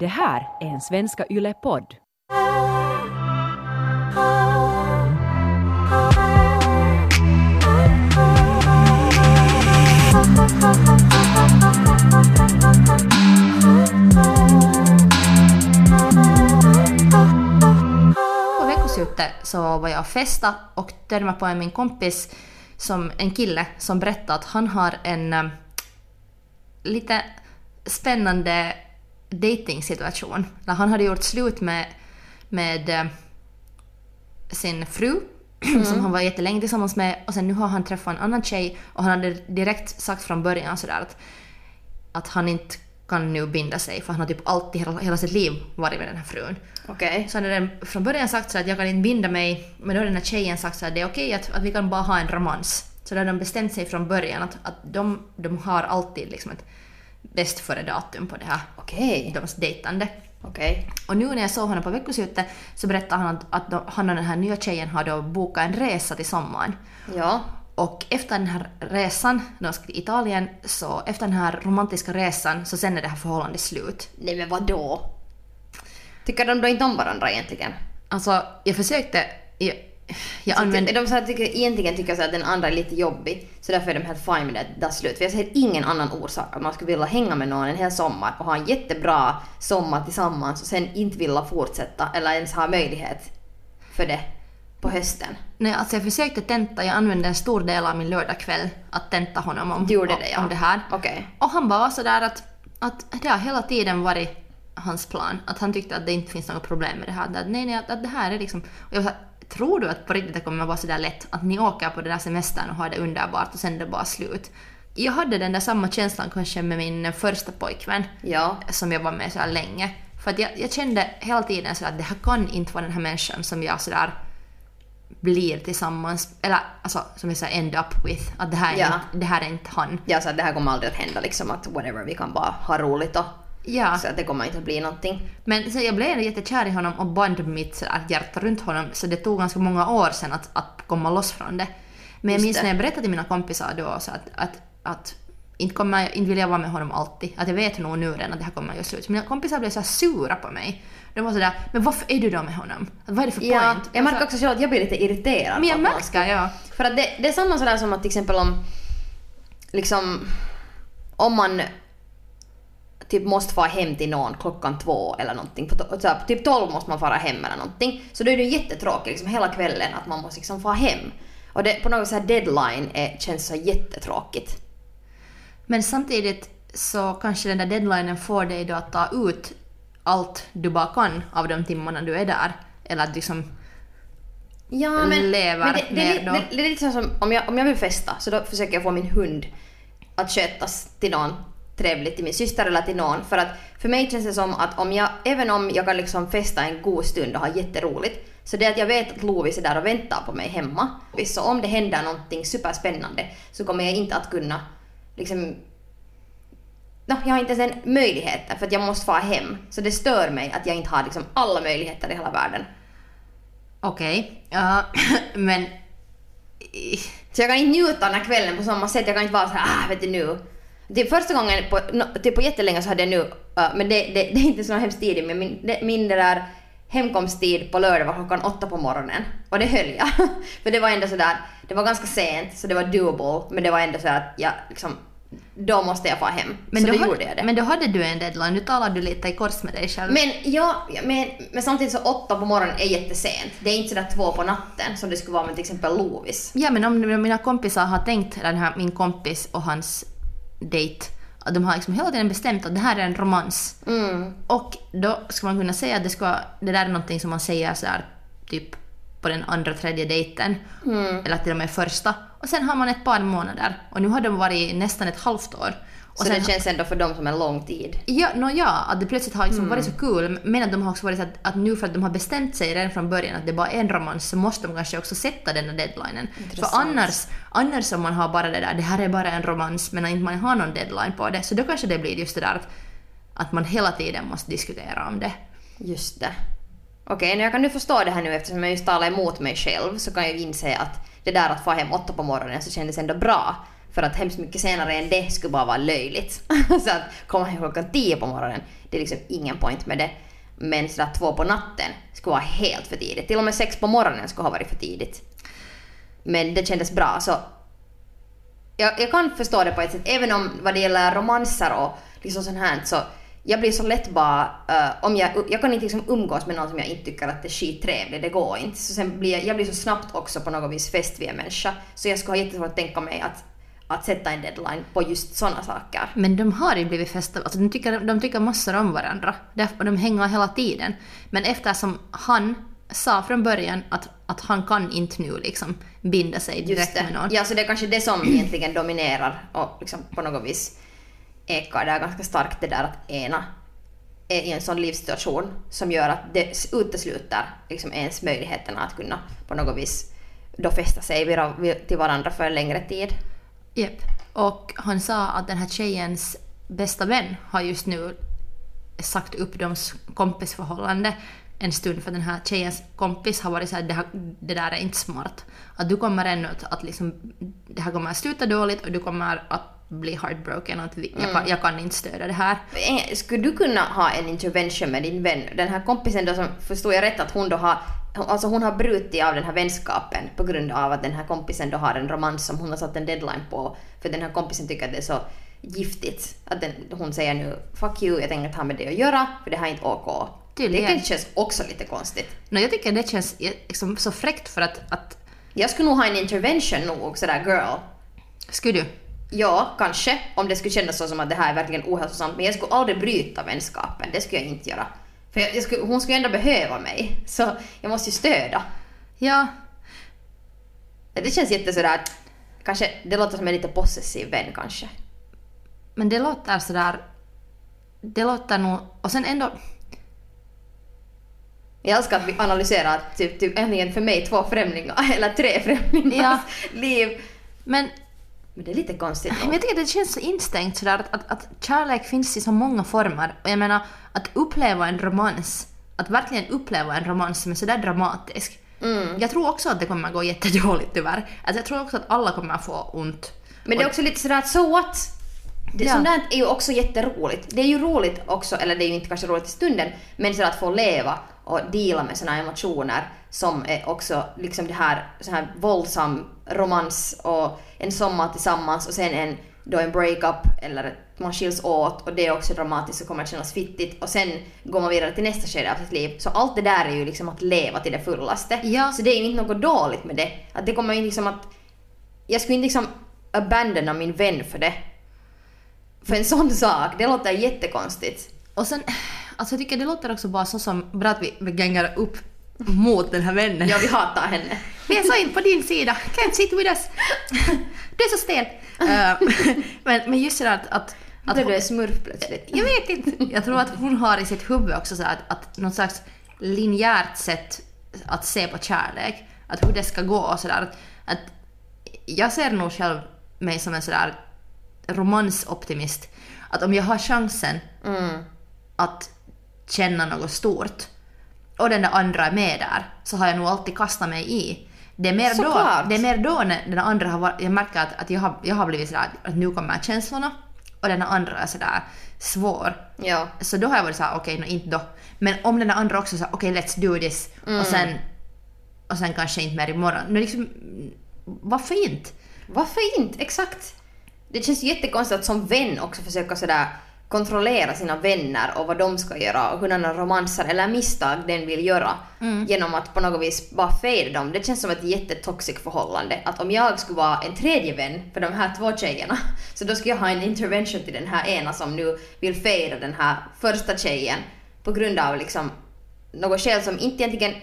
Det här är en Svenska Yle-podd. På veckoslutet så var jag och festa och törmade på min kompis, som, en kille, som berättade att han har en eh, lite spännande dating-situation. När Han hade gjort slut med, med eh, sin fru som han var jättelänge tillsammans med och sen nu har han träffat en annan tjej och han hade direkt sagt från början sådär att, att han inte kan nu binda sig för han har typ alltid hela, hela sitt liv varit med den här frun. Okej. Så han hade från början sagt så att jag kan inte binda mig, men då har den här tjejen sagt så att det är okej att, att vi kan bara ha en romans. Så då hade de bestämt sig från början att, att de, de har alltid liksom ett bäst före datum på det här, Okej. deras dejtande. Okej. Och nu när jag såg honom på veckoslutet så berättade han att, att de, han och den här nya tjejen har då bokat en resa till sommaren. Ja. Och efter den här resan, de ska till Italien, så efter den här romantiska resan så sen är det här förhållandet slut. Nej men vad då? Tycker de då inte om varandra egentligen? Alltså, jag försökte... Jag, jag Så använde... ty- de så här, tycker, egentligen tycker så att den andra är lite jobbig, så därför är de helt fine med det, det är slut. För jag ser ingen annan orsak att man skulle vilja hänga med någon en hel sommar och ha en jättebra sommar tillsammans och sen inte vilja fortsätta eller ens ha möjlighet för det på hösten. Nej, alltså jag försökte tenta, jag använde en stor del av min lördagkväll att tenta honom om, gjorde det, ja. om det här. Okej. Och han bara var sådär att, att det har hela tiden varit hans plan. Att han tyckte att det inte finns något problem med det här. Att, nej, nej, att, att det här är liksom... Och jag var såhär, tror du att på riktigt det kommer vara sådär lätt? Att ni åker på den där semestern och har det underbart och sen är det bara slut. Jag hade den där samma känslan kanske med min första pojkvän Ja. som jag var med så länge. För att jag, jag kände hela tiden så att det här kan inte vara den här människan som jag sådär blir tillsammans, eller alltså som jag säger end up with. Att det här är, Ja. inte, det här är inte han. Ja, så det här kommer aldrig att hända liksom att whatever, vi kan bara ha roligt och Ja. så att det kommer inte att bli någonting. Men sen jag blev jättekär i honom och band mitt hjärta runt honom så det tog ganska många år sen att, att komma loss från det. Men jag Just minns det. när jag berättade till mina kompisar då så att, att, att inte, kommer jag, inte vill jag vara med honom alltid. Att jag vet nog nu redan att det här kommer att göra slut. Mina kompisar blev så sura på mig. De var sådär, men varför är du då med honom? Vad är det för Ja, point? jag märker också själv att jag blir lite irriterad. Men jag märker, ja. För att det, det är samma sådär som att till exempel om liksom om man typ måste fara hem till någon klockan två eller någonting. På, så här, typ tolv måste man fara hem eller någonting. Så då är det ju jättetråkigt liksom hela kvällen att man måste liksom fara hem. Och det, på något här deadline är, känns så jättetråkigt. Men samtidigt så kanske den där deadlinen får dig då att ta ut allt du bara kan av de timmarna du är där. Eller att liksom Ja, men, Lever men det, det, mer då. det, det är lite som om jag, om jag vill festa så då försöker jag få min hund att skötas till någon trevligt, till min syster eller till någon. För att för mig känns det som att om jag, även om jag kan liksom festa en god stund och ha jätteroligt, så det att jag vet att Lovis är där och väntar på mig hemma. Så om det händer någonting superspännande så kommer jag inte att kunna liksom No, jag har inte ens en möjlighet för att jag måste fara hem. Så det stör mig att jag inte har liksom alla möjligheter i hela världen. okej, ja, men Så jag kan inte njuta den här kvällen på samma sätt. Jag kan inte vara så här, ah, vet du nu. Det första gången på, no, typ på jättelänge så hade jag nu, uh, men det, det, det är inte så hemskt tidigt, men min, det, min där hemkomsttid på lördag var klockan åtta på morgonen. Och det höll jag. För det var ändå sådär, det var ganska sent så det var doable, men det var ändå så att jag liksom, då måste jag få hem. Men så då, då gjorde jag det. men då hade du en deadline, nu talar du lite i kors med dig själv. Men ja, men, men samtidigt så åtta på morgonen är jättesent. Det är inte sådär två på natten som det skulle vara med till exempel Lovis. Ja men om mina kompisar har tänkt, den här, min kompis och hans dejt, att de har liksom hela tiden bestämt att det här är en romans. Mm. Och då ska man kunna säga att det, ska, det där är någonting som man säger så här, typ på den andra, tredje dejten. Mm. Eller till och med första. Och sen har man ett par månader. Och nu har de varit nästan ett halvt år. Och Så sen, det känns ändå för dem som en lång tid. Ja, no, ja, att det plötsligt har liksom varit så Mm. kul. Men att de har också varit så att, att nu för att de har bestämt sig redan från början att det bara är en romans så måste de kanske också sätta den här deadlinen. För Intressant. annars, annars om man har bara det där, det här är bara en romans men inte man har någon deadline på det, så då kanske det blir just det där att, att man hela tiden måste diskutera om det. Just det. Okej, okay, jag kan nu förstå det här nu eftersom jag just talar emot mig själv så kan jag ju inse att det där att få hem åtta på morgonen så kändes ändå bra. För att hemskt mycket senare än det skulle bara vara löjligt. så att komma hem klockan 10 på morgonen, det är liksom ingen point med det. Men sådär två på natten skulle vara helt för tidigt. Till och med sex på morgonen skulle ha varit för tidigt. Men det kändes bra så jag, jag kan förstå det på ett sätt, även om vad det gäller romanser och liksom sånt här så jag blir så lätt bara, uh, om jag, jag kan inte liksom umgås med någon som jag inte tycker att det är skittrevlig, det går inte. Så sen blir jag, jag blir så snabbt också på något vis fäst vid en människa. Så jag skulle ha jättesvårt att tänka mig att, att sätta en deadline på just sådana saker. Men de har ju blivit fästa, alltså de tycker, de tycker massor om varandra. Och de hänger hela tiden. Men eftersom han sa från början att, att han kan inte nu liksom binda sig direkt med någon. Ja, så det är kanske det som egentligen dominerar och liksom på något vis ekar där ganska starkt det där att ena är i en sån livssituation som gör att det utesluter liksom ens möjligheterna att kunna på något vis då fästa sig till varandra för en längre tid. Jep. Och han sa att den här tjejens bästa vän har just nu sagt upp deras kompisförhållande en stund för den här tjejens kompis har varit såhär det, det där är inte smart. Att du kommer ännu att, att liksom, det här kommer att sluta dåligt och du kommer att bli heartbroken och att vi, mm. jag, kan, jag kan inte stödja det här. Eh, skulle du kunna ha en intervention med din vän? Den här kompisen då som, förstår jag rätt att hon då har Alltså hon har brutit av den här vänskapen på grund av att den här kompisen då har en romans som hon har satt en deadline på. För den här kompisen tycker att det är så giftigt. Att den, hon säger nu “fuck you, jag tänker inte ha med det att göra för det här är inte OK”. Tydligen. Det känns också lite konstigt. No, jag tycker det känns liksom så fräckt för att, att... Jag skulle nog ha en intervention nog, sådär girl. Skulle du? Ja, kanske. Om det skulle kännas så som att det här är verkligen ohälsosamt. Men jag skulle aldrig bryta vänskapen. Det skulle jag inte göra. För jag, jag skulle, hon skulle ändå behöva mig. Så jag måste ju stödja. Ja. Det känns jätte sådär... Kanske, det låter som en lite possessiv vän kanske. Men det låter sådär... Det låter nog... Och sen ändå... Jag älskar att vi analyserar typ, typ äntligen för mig två främlingar, eller tre främlingars ja. liv. Men, men det är lite konstigt Men jag tycker det känns så instängt sådär att, att, att kärlek finns i så många former. Och jag menar, att uppleva en romans, att verkligen uppleva en romans som är sådär dramatisk. Mm. Jag tror också att det kommer gå jättedåligt tyvärr. Alltså jag tror också att alla kommer få ont. Men det är också lite sådär att so what? Det, ja. Sånt där är ju också jätteroligt. Det är ju roligt också, eller det är ju inte kanske roligt i stunden, men så att få leva och deala med såna emotioner som är också liksom det här, så här våldsam romans och en sommar tillsammans och sen en, då en breakup eller man skiljs åt och det är också dramatiskt och kommer att kännas fittigt och sen går man vidare till nästa skede av sitt liv. Så allt det där är ju liksom att leva till det fullaste. Ja. Så det är ju inte något dåligt med det. Att det kommer ju liksom att... Jag skulle inte liksom abandona min vän för det. För en sån sak, det låter jättekonstigt. Och sen, alltså jag tycker det låter också bara så som bra att vi, vi gängar upp mot den här vännen. Ja, vi hatar henne. Vi är så in på din sida. Can't sit with us. Du är så stel. Uh, men, men just det att, att att Blev du är smurf plötsligt? Jag vet inte. Jag tror att hon har i sitt huvud också så att, att något slags linjärt sätt att se på kärlek. Att hur det ska gå och sådär. Att jag ser nog själv mig som en sådär romansoptimist. Att om jag har chansen mm. att känna något stort och den där andra är med där så har jag nog alltid kastat mig i. Det är mer, då, det är mer då när den andra har varit, jag märker att, att jag, har, jag har blivit sådär att nu kommer känslorna och den andra är sådär svår. Ja. Så då har jag varit såhär okej, okay, no, inte då. Men om den andra också säger okej okay, let's do this mm. och sen och sen kanske inte mer imorgon. Men liksom, varför inte? Varför inte? Exakt. Det känns jättekonstigt att som vän också försöka sådär kontrollera sina vänner och vad de ska göra och hurdana romanser eller misstag den vill göra mm. genom att på något vis bara fejda dem. Det känns som ett jättetoxic förhållande. Att om jag skulle vara en tredje vän för de här två tjejerna så då skulle jag ha en intervention till den här ena som nu vill fejda den här första tjejen på grund av liksom något skäl som inte egentligen...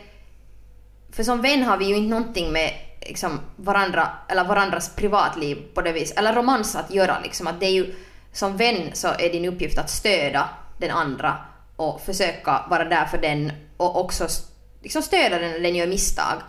För som vän har vi ju inte någonting med liksom varandra, eller varandras privatliv på det viset, eller romans att göra liksom. Att det är ju, som vän så är din uppgift att stödja den andra och försöka vara där för den och också liksom stödja den när den gör misstag.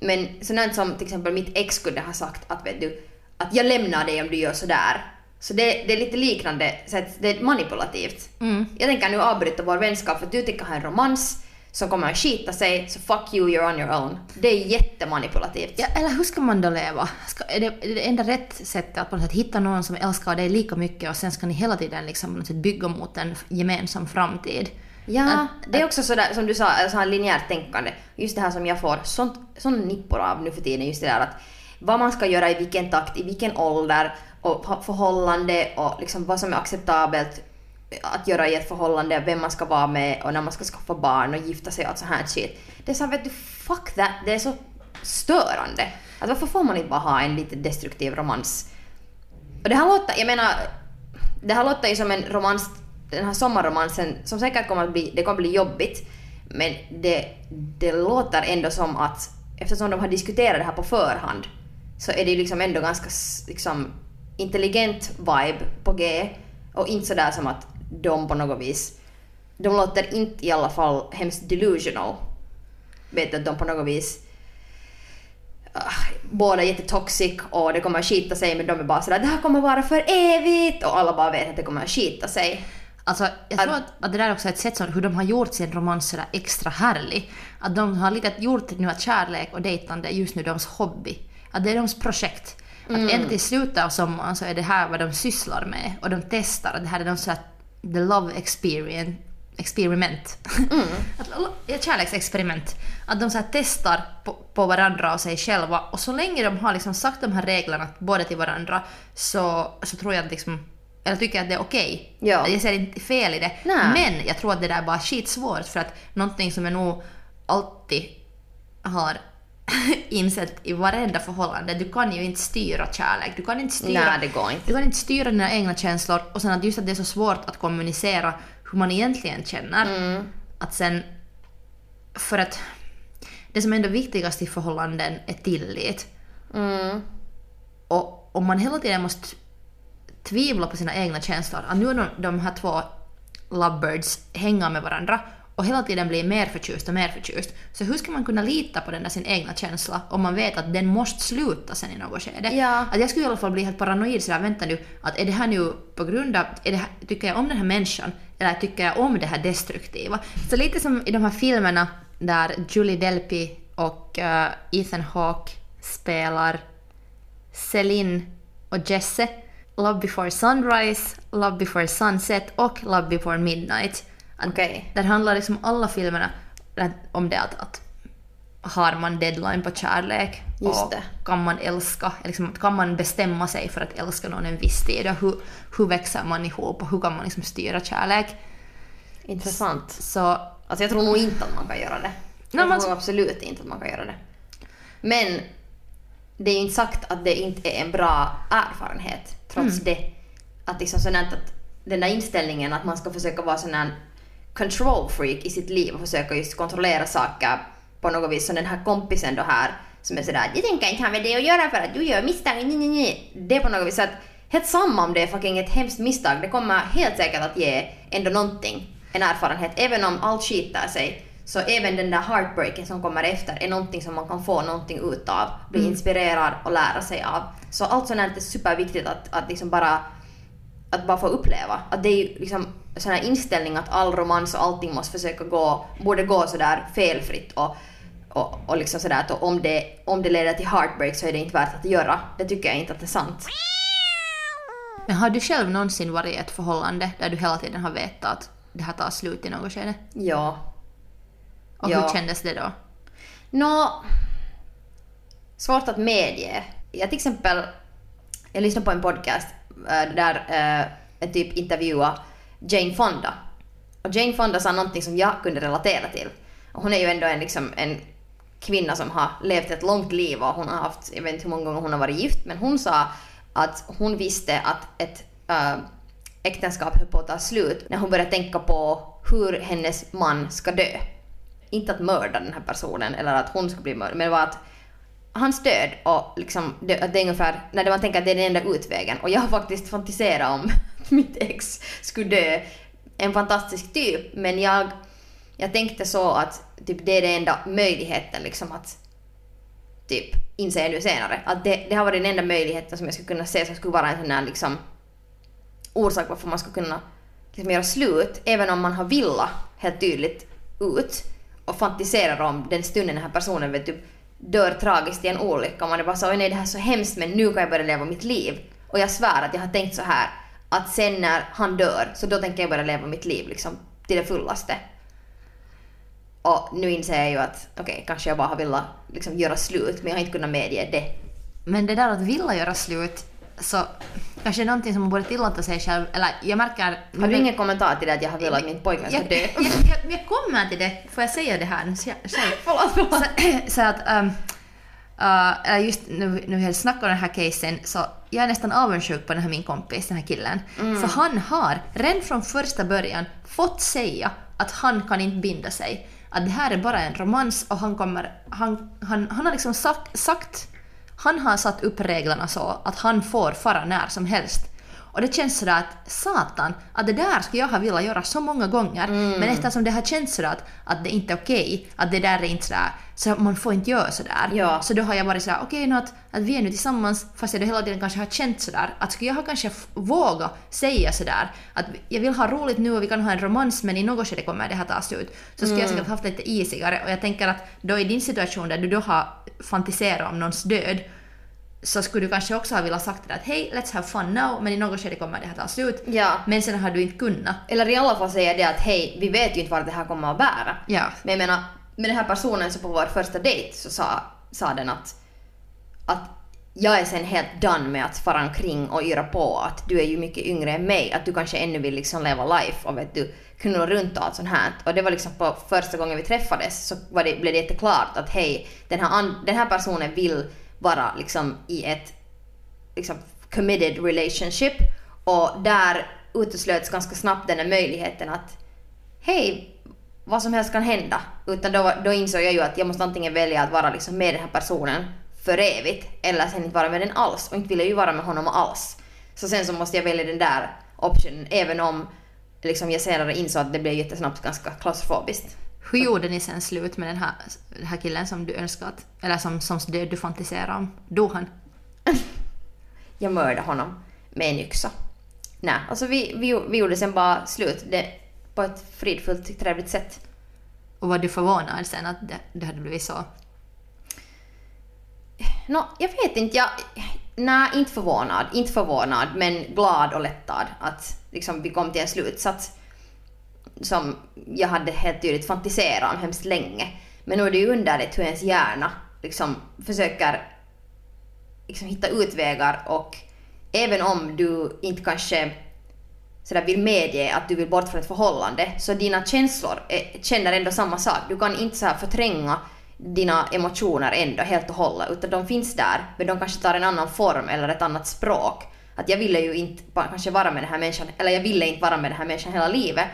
Men sådant som till exempel mitt ex skulle ha sagt att vet du, att jag lämnar dig om du gör sådär. Så det, det är lite liknande, så att det är manipulativt. Mm. Jag tänker nu avbryta vår vänskap för att du tycker ha en romans som kommer att skita sig, så fuck you, you're on your own. Det är jättemanipulativt. Ja, eller hur ska man då leva? Ska, är, det, är det enda rätt sättet att på något sätt hitta någon som älskar dig lika mycket och sen ska ni hela tiden liksom på något sätt bygga mot en gemensam framtid? Ja, Att- det är också sådär som du sa, så här linjärt tänkande. Just det här som jag får sånt, sån nippor av nu för tiden, just det där att vad man ska göra i vilken takt, i vilken ålder och förhållande och liksom vad som är acceptabelt att göra i ett förhållande, vem man ska vara med och när man ska skaffa barn och gifta sig och allt sånt här shit. Det är så vet du, fuck that, det är så störande. Att varför får man inte bara ha en lite destruktiv romans? Och det här låter, jag menar, det här låter ju som en romans, den här sommarromansen som säkert kommer att bli, det kommer att bli jobbigt. Men det, det låter ändå som att eftersom de har diskuterat det här på förhand så är det ju liksom ändå ganska liksom, intelligent vibe på G och inte sådär som att de på något vis, de låter inte i alla fall hemskt delusional. Vet att de på något vis ah, båda är jättetoxic och det kommer att skita sig men de är bara sådär det här kommer vara för evigt och alla bara vet att det kommer att skita sig. Alltså, jag tror Att- att, det där också är ett sätt som, hur de har gjort sin romans sådär extra härlig. Att de har lite gjort nu att kärlek och dejtande är just nu deras hobby. Att det är deras projekt. Att ända till slutet av sommaren så är det här vad de sysslar med och de testar. Att det här är de såhär the love experience, experiment. att, ett kärleksexperiment. Att de så testar på, på varandra och sig själva och så länge de har liksom sagt de här reglerna både till varandra så, så tror jag att liksom eller tycker att det är okej. Ja. Jag ser inte fel i det. Nej. Men jag tror att det där är bara skitsvårt för att någonting som jag nog alltid har insett i varenda förhållande, du kan ju inte styra kärlek. Du kan inte styra, Nej, det går inte. Du kan inte styra dina egna känslor och sen att just att det är så svårt att kommunicera hur man egentligen känner. Mm. Att sen, för att det som är ändå viktigast i förhållanden är tillit. Mm. Och om man hela tiden måste tvivla på sina egna känslor, att nu är de, de här två lovebirds hänga med varandra och hela tiden blir mer förtjust och mer förtjust. Så hur ska man kunna lita på den där sin egna känsla om man vet att den måste sluta sen i något skede? Ja. Att jag skulle i alla fall bli helt paranoid sådär, vänta nu, att är det här nu på grund av, är det här, tycker jag om den här människan eller tycker jag om det här destruktiva? Så lite som i de här filmerna där Julie Delpy och eh, Ethan Hawke spelar Celine och Jesse, Love before sunrise, Love before sunset och Love before midnight. Okej. Där handlar liksom alla filmerna om det att, att har man deadline på kärlek Just och det. kan man älska, liksom, kan man bestämma sig för att älska någon en viss tid och hur, hur växer man ihop och hur kan man liksom styra kärlek. Intressant. Så Alltså jag tror nog inte att man kan göra det. Nej, jag men- tror absolut inte att man kan göra det. Men det är ju inte sagt att det inte är en bra erfarenhet trots det. Att liksom sånt att den där inställningen att man ska försöka vara sån här control freak i sitt liv och försöka just kontrollera saker på något vis som den här kompisen då här som är sådär jag tänker inte ha med det att göra för att du gör misstag, nej, nej, nej. Det är på något vis så att helt samma om det är fucking ett hemskt misstag, det kommer helt säkert att ge ändå någonting, en erfarenhet. Även om allt skitar sig så även den där heartbreaken som kommer efter är någonting som man kan få någonting utav, bli inspirerad och lära sig av. Så allt sånt här är superviktigt att, att liksom bara att bara få uppleva. Att det är liksom sån här inställning att all romans och allting måste försöka gå, borde gå sådär felfritt och, och, och liksom sådär att om det, om det leder till heartbreak så är det inte värt att göra. Det tycker jag inte att det är sant. Men har du själv någonsin varit i ett förhållande där du hela tiden har vetat att det här tar slut i något skede? Ja. Och Ja. hur kändes det då? Nå... Svårt att medge. Jag till exempel, jag lyssnade på en podcast äh, där äh, en typ intervjuade Jane Fonda. Och Jane Fonda sa någonting som jag kunde relatera till. Och hon är ju ändå en, liksom, en kvinna som har levt ett långt liv och hon har haft, jag vet inte hur många gånger hon har varit gift, men hon sa att hon visste att ett äh, äktenskap höll på att ta slut när hon började tänka på hur hennes man ska dö. Inte att mörda den här personen eller att hon ska bli mördad, men det var att hans död och liksom, det, att det är ungefär, när man tänker att det är den enda utvägen. Och jag har faktiskt fantiserat om mitt ex skulle dö. En fantastisk typ, men jag, jag tänkte så att typ, det är den enda möjligheten liksom att typ inser jag nu senare. Att det, det har varit den enda möjligheten som jag skulle kunna se som skulle vara en sån här liksom orsak varför man skulle kunna liksom göra slut, även om man har villa helt tydligt ut. och fantiserar om den stunden den här personen vet typ, dör tragiskt i en olycka och man är bara så oj nej det här är så hemskt men nu kan jag börja leva mitt liv. Och jag svär att jag har tänkt så här att sen när han dör så då tänker jag börja leva mitt liv liksom till det fullaste. Och nu inser jag ju att okej, okay, kanske jag bara har velat liksom göra slut men jag har inte kunnat medge det. Men det där att vilja göra slut, så kanske är någonting som man borde tillåta sig själv. Eller jag märker... Har du ingen kommentar till det att jag har velat att min pojkvän ska dö? jag, jag, jag kommer till det. Får jag säga det här nu själv? förlåt, förlåt. Så, så att... Um, uh, just nu, nu vi snackar om den här casen så jag är nästan avundsjuk på den här min kompis, den här killen. Mm. För han har redan från första början fått säga att han kan inte binda sig. Att det här är bara en romans och han kommer... Han, han, han har liksom sagt, sagt... Han har satt upp reglerna så att han får fara när som helst. Och det känns sådär att satan, att det där skulle jag ha velat göra så många gånger. Men eftersom det har känts sådär att, att det inte är okej, att det där är inte sådär, så man får inte göra sådär. Ja. Så då har jag varit sådär, okej okay, att, att vi är nu tillsammans, fast jag då hela tiden kanske har känt sådär, att skulle jag ha kanske f- våga säga sådär, att jag vill ha roligt nu och vi kan ha en romans men i något skede kommer det här ta slut, så skulle jag säkert haft lite isigare och jag tänker att då i din situation där du då har fantiserat om någons död, så skulle du kanske också ha velat sagt det där att hej, let's have fun now, men i något skede kommer det här ta slut. Ja. Men sen har du inte kunnat. Eller i alla fall säga det att hej, vi vet ju inte vart det här kommer att bära. Ja. Men jag menar, med den här personen så på vår första dejt så sa, sa den att, att jag är sen helt done med att fara omkring och yra på att du är ju mycket yngre än mig, att du kanske ännu vill liksom leva life och vet du, knulla runt och allt sånt här. Och det var liksom på första gången vi träffades så var det, blev det jätteklart att hej, den här, den här personen vill vara liksom i ett liksom committed relationship och där uteslöts ganska snabbt den här möjligheten att hej, vad som helst kan hända. Utan då, då insåg jag ju att jag måste antingen välja att vara liksom med den här personen för evigt eller sen inte vara med den alls och inte vill jag ju vara med honom alls. Så sen så måste jag välja den där optionen även om liksom jag senare insåg att det blev jättesnabbt ganska klaustrofobiskt. Hur gjorde ni sen slut med den här, den här killen som du önskat, eller som, som du fantiserade om? Dog han? Jag mördade honom med en yxa. Nej, alltså vi, vi, vi gjorde sen bara slut det, på ett fridfullt, trevligt sätt. Och var du förvånad sen att det, det hade blivit så? Nå, jag vet inte. Jag, nej, inte förvånad. Inte förvånad, men glad och lättad att liksom, vi kom till en slutsats som jag hade helt tydligt fantiserat om hemskt länge. Men nu är det ju underligt hur ens hjärna liksom försöker liksom hitta utvägar och även om du inte kanske sådär vill medge att du vill bort från ett förhållande så dina känslor är, känner ändå samma sak. Du kan inte så här förtränga dina emotioner ändå helt och hållet utan de finns där men de kanske tar en annan form eller ett annat språk. Att jag ville ju inte kanske vara med den här människan, eller jag ville inte vara med den här människan hela livet.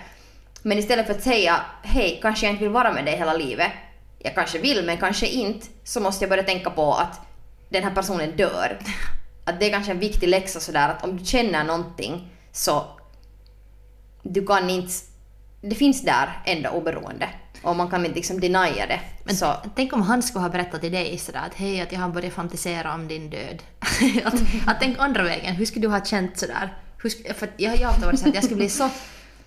Men istället för att säga hej, kanske jag inte vill vara med dig hela livet, jag kanske vill men kanske inte, så måste jag börja tänka på att den här personen dör. Att det är kanske en viktig läxa sådär att om du känner någonting så du kan inte, det finns där ändå oberoende och man kan inte liksom denia det. Men så, tänk om han skulle ha berättat till dig sådär att hej, att jag har börjat fantisera om din död. att, att tänk andra vägen, hur skulle du ha känt sådär? Hur, för jag, jag har alltid varit så att jag skulle bli så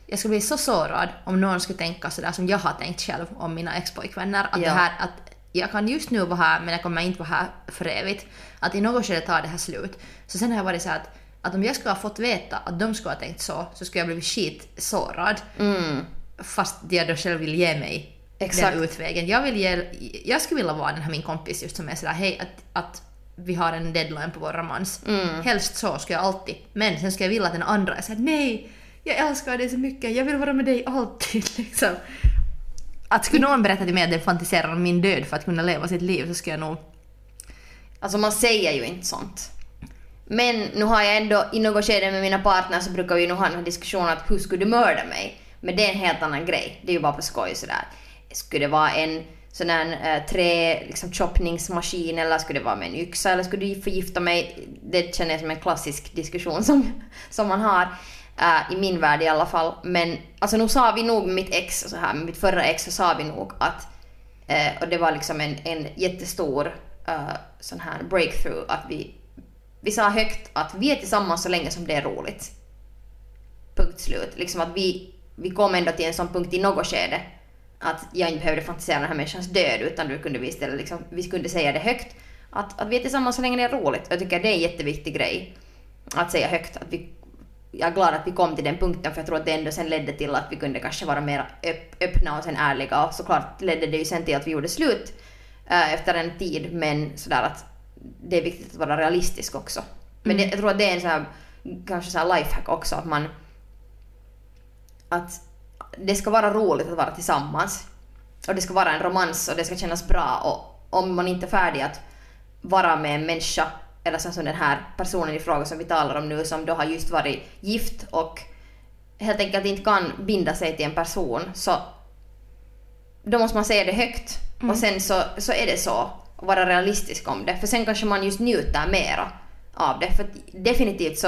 jag skulle bli så sårad om någon skulle tänka sådär som jag har tänkt själv om mina expojkvänner. Att, Ja. det här, att jag kan just nu vara här men jag kommer inte vara här för evigt. Att i något skede tar det här slut. Så sen har jag varit så att, att om jag skulle ha fått veta att de skulle ha tänkt så, så skulle jag blivit skitsårad. mm, Fast jag då själv vill ge mig Exakt. den utvägen. Jag, vill ge, jag skulle vilja vara den här min kompis just som är sådär hej att, att vi har en deadline på vår romans. Mm. Helst så skulle jag alltid. Men sen skulle jag vilja att den andra är såhär nej, jag älskar dig så mycket, jag vill vara med dig alltid. Liksom. Att skulle någon berätta till mig att den fantiserar om min död för att kunna leva sitt liv så skulle jag nog... Alltså man säger ju inte sånt. Men nu har jag ändå i något skede med mina partner så brukar vi nog ha en diskussion att hur skulle du mörda mig? Men det är en helt annan grej. Det är ju bara på skoj sådär. Skulle det vara en sån här eh, trä liksom choppningsmaskin eller skulle det vara med en yxa eller skulle du förgifta mig? Det känner jag som en klassisk diskussion som, som man har. Äh, I min värld i alla fall. Men alltså nu sa vi nog med mitt ex, så här, med mitt förra ex så sa vi nog att äh, och det var liksom en, en jättestor äh, sån här breakthrough att vi, vi sa högt att vi är tillsammans så länge som det är roligt. Punkt slut. Liksom att vi, vi kom ändå till en sån punkt i något skede att jag inte behövde fantisera om den här människans död utan du kunde vi istället liksom, vi kunde säga det högt. Att, att vi är tillsammans så länge det är roligt. Jag tycker det är en jätteviktig grej att säga högt. Att vi, jag är glad att vi kom till den punkten för jag tror att det ändå sen ledde till att vi kunde kanske vara mer öpp, öppna och sen ärliga och såklart ledde det ju sen till att vi gjorde slut äh, efter en tid men sådär att det är viktigt att vara realistisk också. Men det, jag tror att det är en sån här, kanske sån här lifehack också att man att det ska vara roligt att vara tillsammans. Och det ska vara en romans och det ska kännas bra och om man inte är färdig att vara med en människa eller så som den här personen i fråga som vi talar om nu som då har just varit gift och helt enkelt inte kan binda sig till en person så då måste man säga det högt. Och sen så, så är det så och vara realistisk om det. För sen kanske man just njuter mera av det. För definitivt så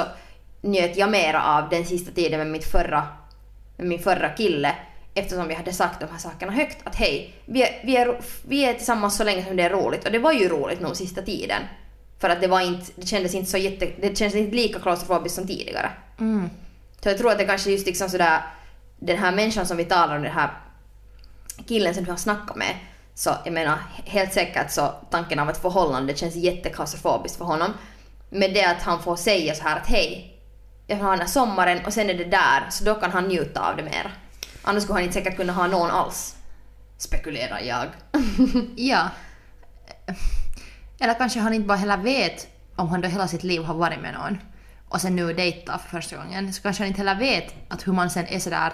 njöt jag mera av den sista tiden med mitt förra med min förra kille eftersom vi hade sagt de här sakerna högt. Att hej, vi är, vi, är, vi är tillsammans så länge som det är roligt. Och det var ju roligt nog sista tiden. För att det var inte, det kändes inte så jätte, det kändes inte lika klaustrofobiskt som tidigare. Mm. Så jag tror att det kanske just liksom sådär, den här människan som vi talar om, den här killen som du har snackat med, så jag menar helt säkert så tanken av ett förhållande känns jätteklaustrofobiskt för honom. Men det att han får säga så här att hej, jag har den här sommaren och sen är det där, så då kan han njuta av det mer. Annars skulle han inte säkert kunna ha någon alls. Spekulerar jag. Ja. Eller kanske han inte bara heller vet om han då hela sitt liv har varit med någon och sen nu dejtar för första gången så kanske han inte heller vet att hur man sen är sådär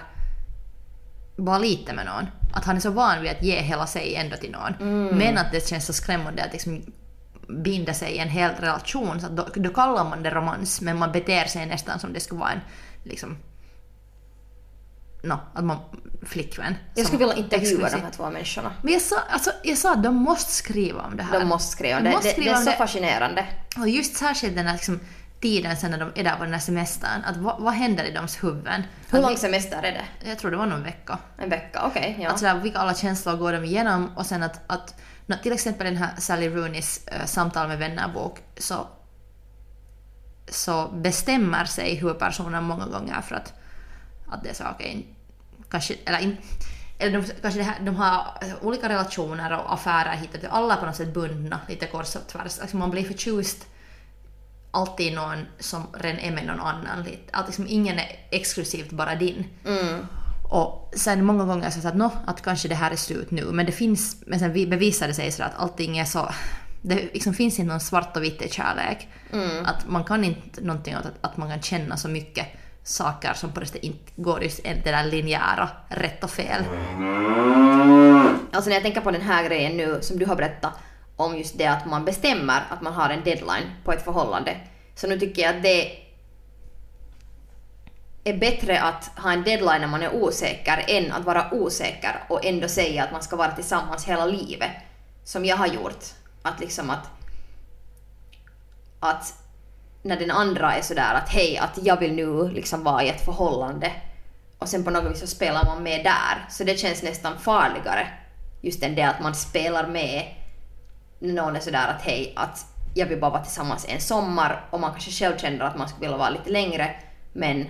bara lite med någon. Att han är så van vid att ge hela sig ändå till någon. Men att det känns så skrämmande att liksom binda sig i en hel relation. Så att då, då kallar man det romans men man beter sig nästan som det skulle vara en liksom No, att man, flickvän. Jag skulle vilja intervjua de här två människorna. Men jag sa, alltså, jag sa att de måste skriva om det här. De måste skriva. De Det, måste det, skriva det är om så det. fascinerande. Och just särskilt den här liksom, tiden sen när de är där på den här semestern. Att vad, vad händer i deras huvuden? Hur lång semester är det? Jag tror det var någon vecka. En vecka? Okej, ja. Att sådär, vilka alla känslor går de igenom och sen att, att nå, till exempel den här Sally Rooneys äh, samtal med vänner-bok så, så bestämmer sig huvudpersonen många gånger för att, att det är så okej, kanske, eller in, eller de, kanske här, de har äh, olika relationer och affärer hit och dit. Alla är på något sätt bundna lite kors och tvärs. Alltså man blir förtjust alltid någon som redan är med någon annan. Att liksom ingen är exklusivt bara din. Och sen många gånger har jag sagt att, no, att kanske det här är slut nu, men det finns, men sen vi- bevisar det sig så att allting är så, det liksom finns inte någon svart och vitt kärlek. Att man kan inte någonting åt att, att man kan känna så mycket saker som på det inte går just en- den där linjära, rätt och fel. Alltså när jag tänker på den här grejen nu som du har berättat om just det att man bestämmer att man har en deadline på ett förhållande. Så nu tycker jag att det är bättre att ha en deadline när man är osäker än att vara osäker och ändå säga att man ska vara tillsammans hela livet. Som jag har gjort. Att liksom att... Att när den andra är sådär att hej, att jag vill nu liksom vara i ett förhållande och sen på något vis så spelar man med där. Så det känns nästan farligare. Just än det att man spelar med när någon är sådär att hej, att jag vill bara vara tillsammans en sommar och man kanske själv känner att man skulle vilja vara lite längre men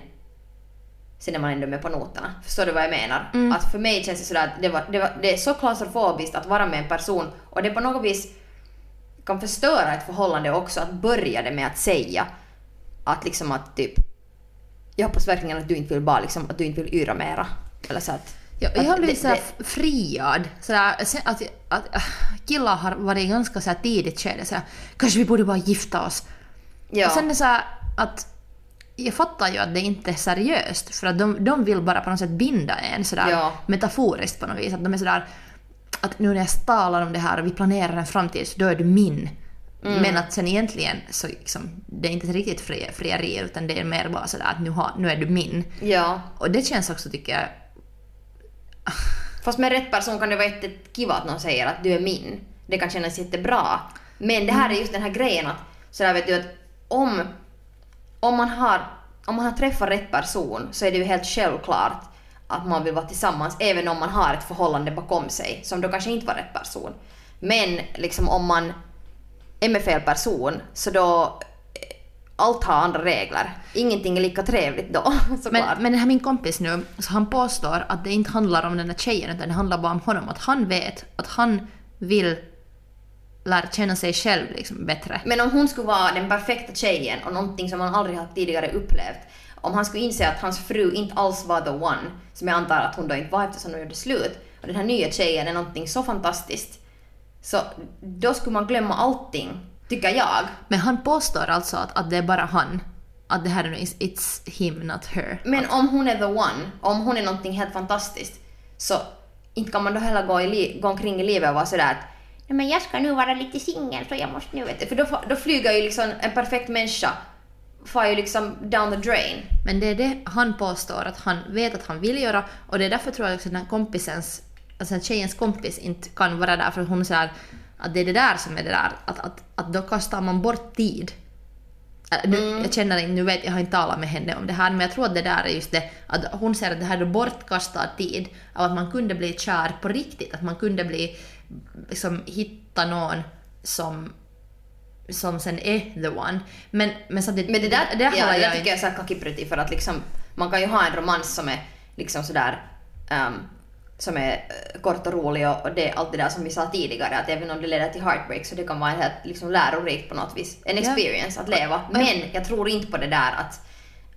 sen är man ändå med på noterna. Förstår du vad jag menar? Att för mig känns det sådär att det, var, det, var, det är så klaustrofobiskt att vara med en person och det på något vis kan förstöra ett förhållande också att börja det med att säga att liksom att typ jag hoppas verkligen att du inte vill bara liksom att du inte vill yra mera. Eller så att... Jag, jag har blivit såhär friad. Sådär, att, att, att killar har varit ganska såhär tidigt skede såhär, kanske vi borde bara gifta oss. Ja. Och sen är det såhär att jag fattar ju att det inte är seriöst för att de, de vill bara på något sätt binda en sådär Ja. metaforiskt på något vis. Att de är sådär att nu när jag talar om det här och vi planerar en framtid så då är du min. Mm. Men att sen egentligen så liksom, det är inte riktigt fri, frieri utan det är mer bara sådär att nu, har, nu är du min. ja. Och det känns också tycker jag Fast med rätt person kan det vara jättekiva att någon säger att du är min. Det kan kännas jättebra. Men det här är just den här grejen att sådär vet du att om, om, man har, om man har träffat rätt person så är det ju helt självklart att man vill vara tillsammans även om man har ett förhållande bakom sig som då kanske inte var rätt person. Men liksom om man är med fel person så då allt har andra regler. Ingenting är lika trevligt då. Men, men den här min kompis nu, så han påstår att det inte handlar om den här tjejen utan det handlar bara om honom. Att han vet att han vill lära känna sig själv liksom bättre. Men om hon skulle vara den perfekta tjejen och någonting som han aldrig har tidigare upplevt. Om han skulle inse att hans fru inte alls var the one, som jag antar att hon då inte var eftersom de gjorde slut, och den här nya tjejen är någonting så fantastiskt, så då skulle man glömma allting, tycker jag. Men han påstår alltså att, att det är bara han. Att det här är it's, him, not her. Men om hon är the one, om hon är någonting helt fantastiskt, så inte kan man då heller gå, i gå omkring i livet och vara sådär att Nej men jag ska nu vara lite singel så jag måste nu vet du. För då, då flyger ju liksom en perfekt människa, far ju liksom down the drain. Men det är det han påstår att han vet att han vill göra och det är därför tror jag också den här kompisens, alltså tjejens kompis inte kan vara där för hon säger att det är det där som är det där, att, att, att då kastar man bort tid. Äh, Nu, Jag känner inte, nu vet jag har inte talat med henne om det här men jag tror att det där är just det att hon säger att det här är bortkastad tid av att man kunde bli kär på riktigt, att man kunde bli liksom hitta någon som som sen är the one. Men, men samtidigt, Men det där, det ja, det där jag tycker inte- jag är kakiprutti för att liksom, man kan ju ha en romans som är liksom sådär um, som är eh, kort och rolig och, och det är allt det där som vi sa tidigare att även om det leder till heartbreak så det kan vara helt liksom lärorikt på något vis. En Ja. experience att leva. Men jag tror inte på det där att,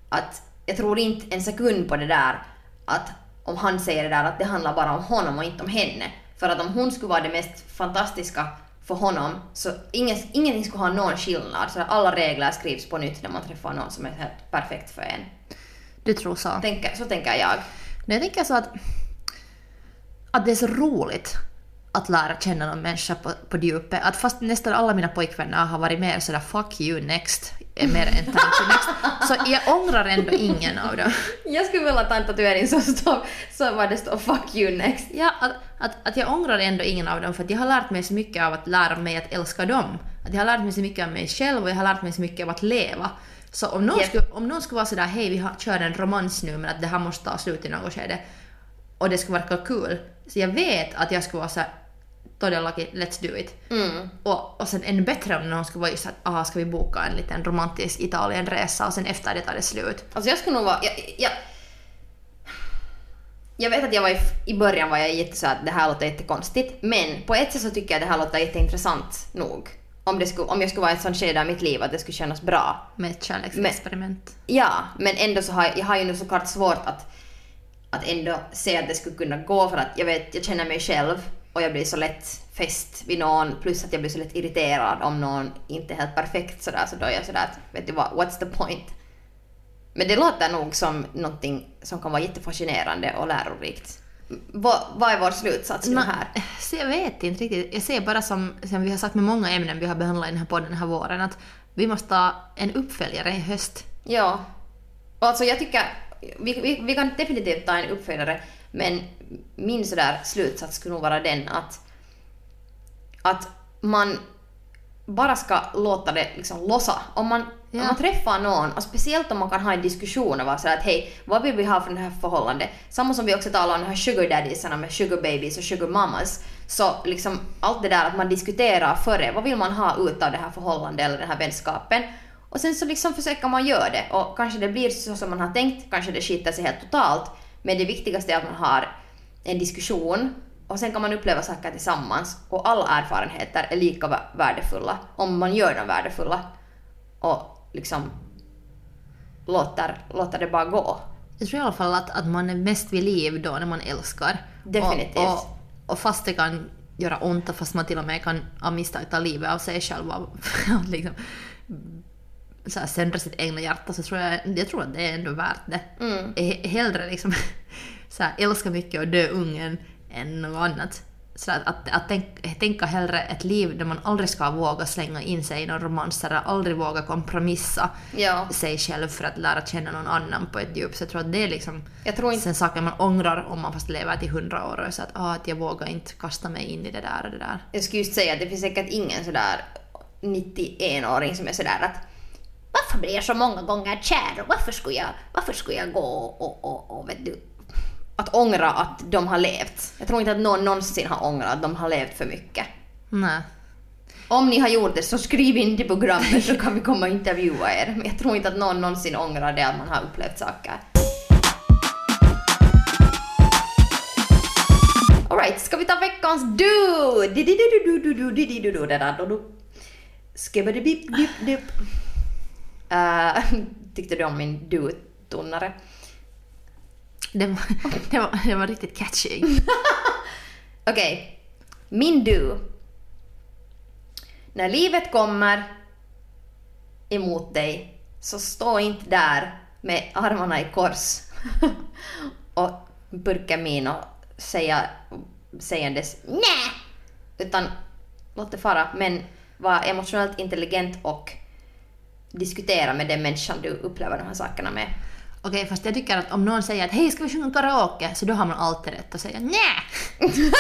att jag tror inte en sekund på det där att om han säger det där att det handlar bara om honom och inte om henne. För att om hon skulle vara det mest fantastiska för honom så ingen, ingenting skulle ha någon skillnad. Så alla regler skrivs på nytt när man träffar någon som är helt perfekt för en. Du tror så? Tänker, så tänker jag. Nej, jag tänker så att, att det är så roligt att lära känna någon människa på, på djupet. Att fast nästan alla mina pojkvänner har varit mer sådär “fuck you next” är mer än “thank you next”. Så jag ångrar ändå ingen av dem. Jag skulle vilja ta en tatuering som står, så var det står 'fuck you next' Ja, att, att, att jag ångrar ändå ingen av dem för jag har lärt mig så mycket av att lära mig att älska dem. Att jag har lärt mig så mycket av mig själv och jag har lärt mig så mycket av att leva. Så om någon, Japp. skulle, om någon skulle vara sådär hej vi har, kör en romans nu men att det här måste ta slut i något skede och det skulle verka kul. Så jag vet att jag skulle vara såhär todellakin let's do it. Mm. Och, och sen ännu bättre om någon skulle vara just att aha, ska vi boka en liten romantisk Italienresa och sen efter det tar det slut. Alltså jag skulle nog vara... Jag, jag, jag vet att jag var i, i början var jag jätte så att det här låter jättekonstigt, men på ett sätt så tycker jag det här låter jätteintressant nog. Om, det skulle, om jag skulle vara i ett sånt skede av mitt liv att det skulle kännas bra. Med ett kärleksexperiment. Ja, men ändå så har jag, jag har ju nu såklart svårt att, att ändå se att det skulle kunna gå för att jag vet, jag känner mig själv och jag blir så lätt fäst vid någon plus att jag blir så lätt irriterad om någon inte är helt perfekt sådär så då är jag sådär att vet du vad, what's the point? Men det låter nog som någonting som kan vara jättefascinerande och lärorikt. Vad, vad är vår slutsats i det här? Så jag vet inte riktigt. Jag ser bara som, som vi har sagt med många ämnen vi har behandlat i den här podden den här våren att vi måste ha en uppföljare i höst. Ja. Och alltså jag tycker, vi, vi, vi kan definitivt ta en uppföljare, men min sådär slutsats skulle nog vara den att, att man bara ska låta det liksom lossa. Om man, Ja. om man träffar någon, och speciellt om man kan ha en diskussion och vara sådär att hej, vad vill vi ha från det här förhållandet? Samma som vi också talar om de här sugar daddiesarna med sugar babies och sugar mamas. Så liksom allt det där att man diskuterar före, vad vill man ha ut av det här förhållandet eller den här vänskapen? Och sen så liksom försöker man göra det och kanske det blir så som man har tänkt, kanske det skiter sig helt totalt. Men det viktigaste är att man har en diskussion och sen kan man uppleva saker tillsammans och alla erfarenheter är lika vä- värdefulla om man gör dem värdefulla och liksom låter, låter det bara gå. Jag tror i alla fall att, att man är mest vid liv då när man älskar. Definitivt. Och, och, och fast det kan göra ont och fast man till och med kan av misstag ta livet av sig själv och liksom, så här, söndra sitt egna hjärta så tror jag, jag tror att det är ändå värt det. Mm. He- Hellre liksom så här, älska mycket och dö ungen än något annat. Så att, att, att tänk, tänka hellre ett liv där man aldrig ska våga slänga in sig i någon romans eller aldrig våga kompromissa Ja. sig själv för att lära känna någon annan på ett djup. Så jag tror att det är liksom Jag tror inte... sen saker man ångrar om man fast lever till hundra år och så att, ah, att jag vågar inte kasta mig in i det där och det där. Jag skulle just säga att det finns säkert ingen sådär 91-åring som är sådär att varför blir jag så många gånger kär och varför skulle jag, varför skulle jag gå och, och, och, och vet du, att ångra att de har levt. Jag tror inte att någon någonsin har ångrat att de har levt för mycket. Nej. Om ni har gjort det så skriv in till programmet så kan vi komma och intervjua er. Men jag tror inte att någon någonsin ångrar det att man har upplevt saker. Alright, ska vi ta veckans du? Skibbidi-bip-bip-dip. Uh, Tyckte du om min du-tonare? Den var, det var, det var riktigt catchy. Okej, min du. När livet kommer emot dig så stå inte där med armarna i kors och burka min och säga sägandes nej utan låt det fara men var emotionellt intelligent och diskutera med den människan du upplever de här sakerna med. Okej, fast jag tycker att om någon säger att hej, ska vi sjunga karaoke? Så då har man alltid rätt att säga nej.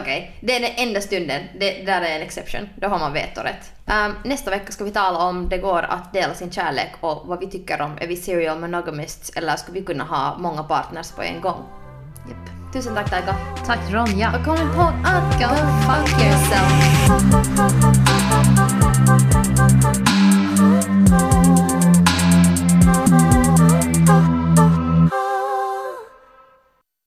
Okej, det är den enda stunden. Det där är en exception. Då har man vetorätt. Um, nästa vecka ska vi tala om det går att dela sin kärlek och vad vi tycker om. Är vi serial monogamists eller ska vi kunna ha många partners på en gång? Japp. Tusen tack Taika. Tack Ronja. Och kom ihåg att go fuck yourself.